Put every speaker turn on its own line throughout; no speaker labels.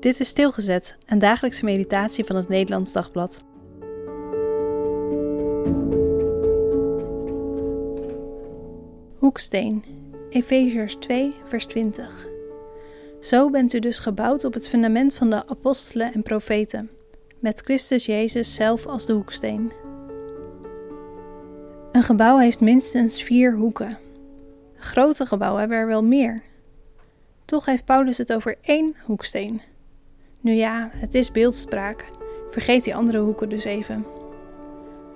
Dit is Stilgezet, een dagelijkse meditatie van het Nederlands Dagblad. Hoeksteen, Efeziërs 2, vers 20. Zo bent u dus gebouwd op het fundament van de apostelen en profeten, met Christus Jezus zelf als de hoeksteen. Een gebouw heeft minstens vier hoeken. Grote gebouwen hebben er wel meer. Toch heeft Paulus het over één hoeksteen. Nu ja, het is beeldspraak. Vergeet die andere hoeken dus even.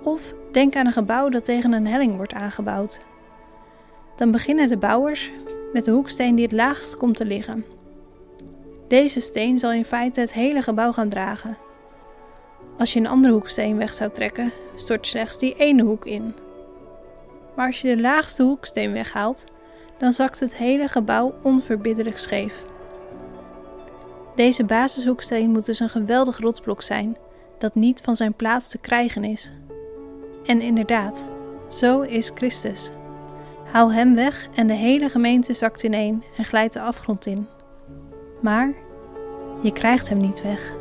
Of denk aan een gebouw dat tegen een helling wordt aangebouwd. Dan beginnen de bouwers met de hoeksteen die het laagst komt te liggen. Deze steen zal in feite het hele gebouw gaan dragen. Als je een andere hoeksteen weg zou trekken, stort slechts die ene hoek in. Maar als je de laagste hoeksteen weghaalt, dan zakt het hele gebouw onverbiddelijk scheef. Deze basishoeksteen moet dus een geweldig rotsblok zijn, dat niet van zijn plaats te krijgen is. En inderdaad, zo is Christus. Haal hem weg en de hele gemeente zakt ineen en glijdt de afgrond in. Maar je krijgt hem niet weg.